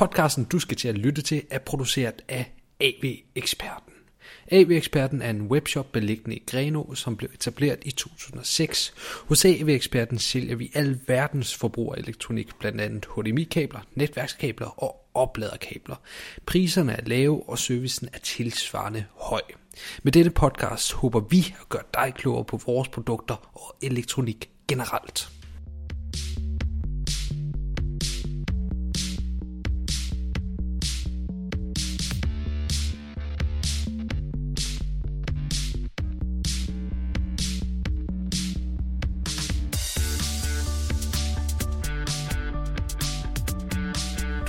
Podcasten, du skal til at lytte til, er produceret af AV Eksperten. AV Eksperten er en webshop beliggende i Greno, som blev etableret i 2006. Hos AV Eksperten sælger vi al verdens forbrugerelektronik, blandt andet HDMI-kabler, netværkskabler og opladerkabler. Priserne er lave, og servicen er tilsvarende høj. Med dette podcast håber vi at gøre dig klogere på vores produkter og elektronik generelt.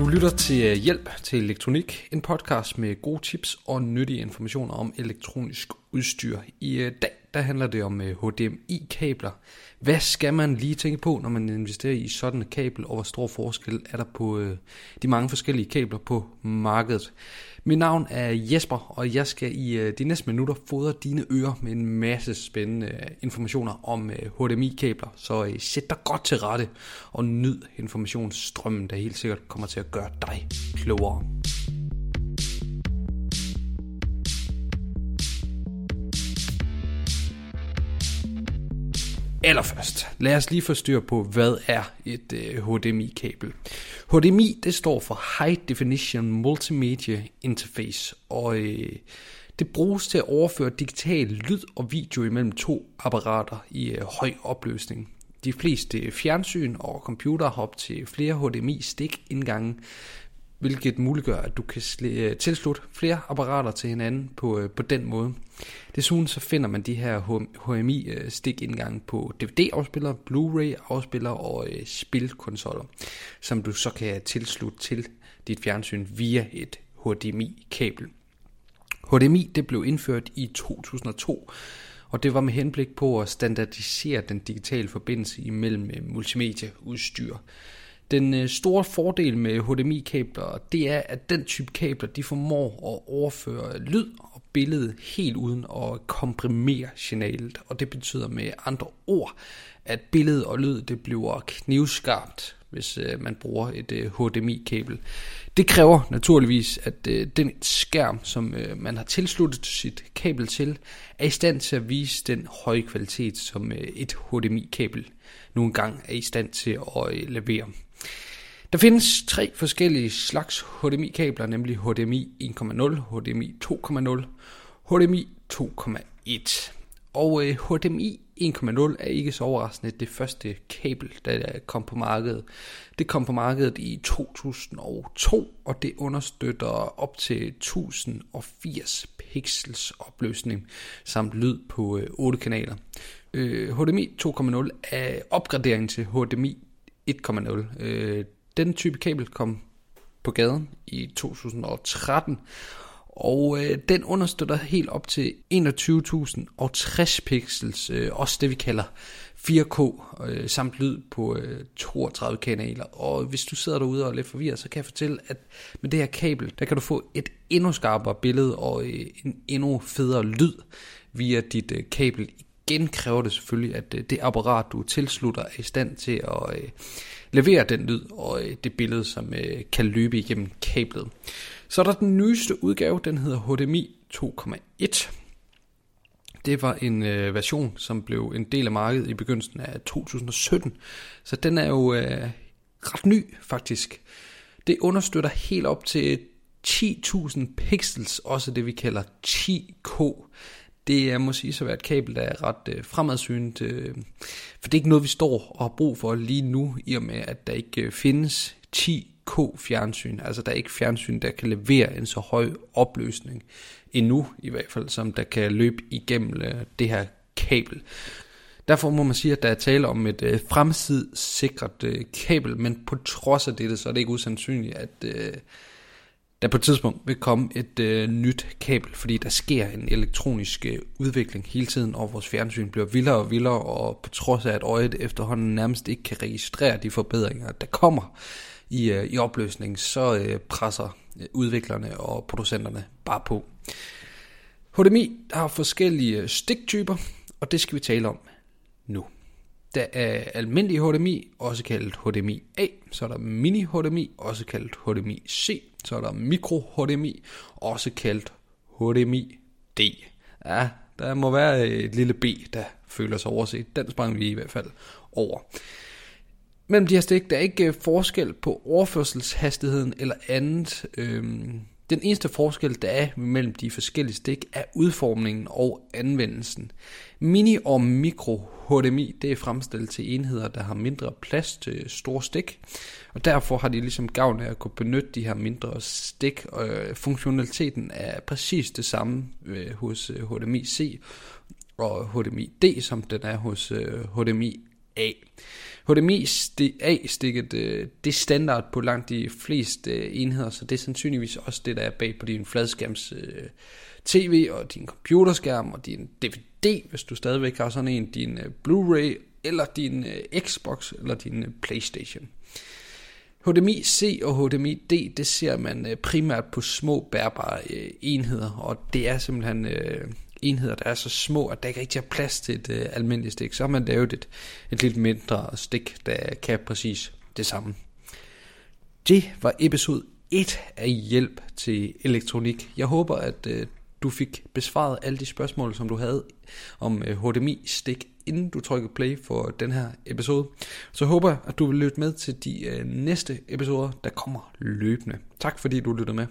Du lytter til øh, Hjælp til Elektronik, en podcast med gode tips og nyttige informationer om elektronisk udstyr. I øh, dag der handler det om øh, HDMI-kabler. Hvad skal man lige tænke på, når man investerer i sådan et kabel, og hvor stor forskel er der på øh, de mange forskellige kabler på markedet? Mit navn er Jesper, og jeg skal i øh, de næste minutter fodre dine ører med en masse spændende informationer om HDMI-kabler. Så sæt dig godt til rette og nyd informationsstrømmen, der helt sikkert kommer til at gøre dig klogere. Allerførst, lad os lige få styr på, hvad er et øh, HDMI-kabel. HDMI, det står for High Definition Multimedia Interface, og øh, det bruges til at overføre digital lyd og video imellem to apparater i øh, høj opløsning. De fleste fjernsyn og computer har op til flere HDMI-stik-indgange, hvilket muliggør, at du kan øh, tilslutte flere apparater til hinanden på, øh, på den måde. Desuden så finder man de her HMI-stikindgange øh, på DVD-afspillere, Blu-ray-afspillere og spilkonsoller, som du så kan tilslutte til dit fjernsyn via et HDMI-kabel. HDMI det blev indført i 2002, og det var med henblik på at standardisere den digitale forbindelse imellem multimedieudstyr. Den øh, store fordel med HDMI-kabler, det er, at den type kabler, de formår at overføre lyd og billede helt uden at komprimere signalet. Og det betyder med andre ord, at billede og lyd, det bliver knivskarpt, hvis øh, man bruger et øh, HDMI-kabel. Det kræver naturligvis, at øh, den skærm, som øh, man har tilsluttet sit kabel til, er i stand til at vise den høje kvalitet, som et HDMI-kabel nogle gange er i stand til at levere. Der findes tre forskellige slags HDMI-kabler, nemlig HDMI 1.0, HDMI 2.0, HDMI 2.1. Og øh, HDMI 1.0 er ikke så overraskende det første kabel, der øh, kom på markedet. Det kom på markedet i 2002, og det understøtter op til 1080 pixels opløsning samt lyd på øh, 8 kanaler. Øh, HDMI 2.0 er opgraderingen til HDMI 1.0. Øh, den type kabel kom på gaden i 2013, og øh, den understøtter helt op til 21.060 pixels, øh, også det vi kalder 4K, øh, samt lyd på øh, 32 kanaler. Og hvis du sidder derude og er lidt forvirret, så kan jeg fortælle, at med det her kabel, der kan du få et endnu skarpere billede og øh, en endnu federe lyd via dit øh, kabel. Igen kræver det selvfølgelig, at øh, det apparat, du tilslutter, er i stand til at... Øh, levere den lyd og øh, det billede, som øh, kan løbe igennem kablet. Så er der den nyeste udgave, den hedder HDMI 2.1. Det var en øh, version, som blev en del af markedet i begyndelsen af 2017. Så den er jo øh, ret ny faktisk. Det understøtter helt op til 10.000 pixels, også det vi kalder 10K det er må sige så være et kabel, der er ret øh, fremadsynet, øh, for det er ikke noget, vi står og har brug for lige nu, i og med, at der ikke øh, findes 10K fjernsyn, altså der er ikke fjernsyn, der kan levere en så høj opløsning, endnu i hvert fald, som der kan løbe igennem øh, det her kabel. Derfor må man sige, at der er tale om et øh, fremtidssikret øh, kabel, men på trods af dette, så er det ikke usandsynligt, at øh, der på et tidspunkt vil komme et øh, nyt kabel, fordi der sker en elektronisk øh, udvikling hele tiden, og vores fjernsyn bliver vildere og vildere, og på trods af at øjet efterhånden nærmest ikke kan registrere de forbedringer, der kommer i, øh, i opløsning, så øh, presser øh, udviklerne og producenterne bare på. HDMI har forskellige øh, stiktyper, og det skal vi tale om nu. Der er almindelig HDMI, også kaldet HDMI A. Så er der mini HDMI, også kaldet HDMI C. Så er der mikro HDMI, også kaldt HDMI D. Ja, der må være et lille B, der føler sig overset. Den sprang vi i hvert fald over. Mellem de her stik, der er ikke øh, forskel på overførselshastigheden eller andet. Øhm, den eneste forskel, der er mellem de forskellige stik, er udformningen og anvendelsen. Mini og mikro HDMI, det er fremstillet til enheder, der har mindre plads til store stik, og derfor har de ligesom gavn af at kunne benytte de her mindre stik, og øh, funktionaliteten er præcis det samme øh, hos øh, HDMI C og HDMI D, som den er hos HDMI A. HDMI A-stikket, øh, det er standard på langt de fleste øh, enheder, så det er sandsynligvis også det, der er bag på din fladskærms øh, tv og din computerskærm og din DVD, hvis du stadigvæk har sådan en, din Blu-ray eller din Xbox eller din Playstation. HDMI C og HDMI D, det ser man primært på små bærbare enheder, og det er simpelthen enheder, der er så små, at der ikke rigtig er plads til et øh, almindeligt stik, så har man lavet et, et lidt mindre stik, der kan præcis det samme. Det var episode 1 af hjælp til elektronik. Jeg håber, at øh, du fik besvaret alle de spørgsmål, som du havde om øh, HDMI-stik, inden du trykkede play for den her episode. Så håber jeg, at du vil lytte med til de øh, næste episoder, der kommer løbende. Tak fordi du lyttede med.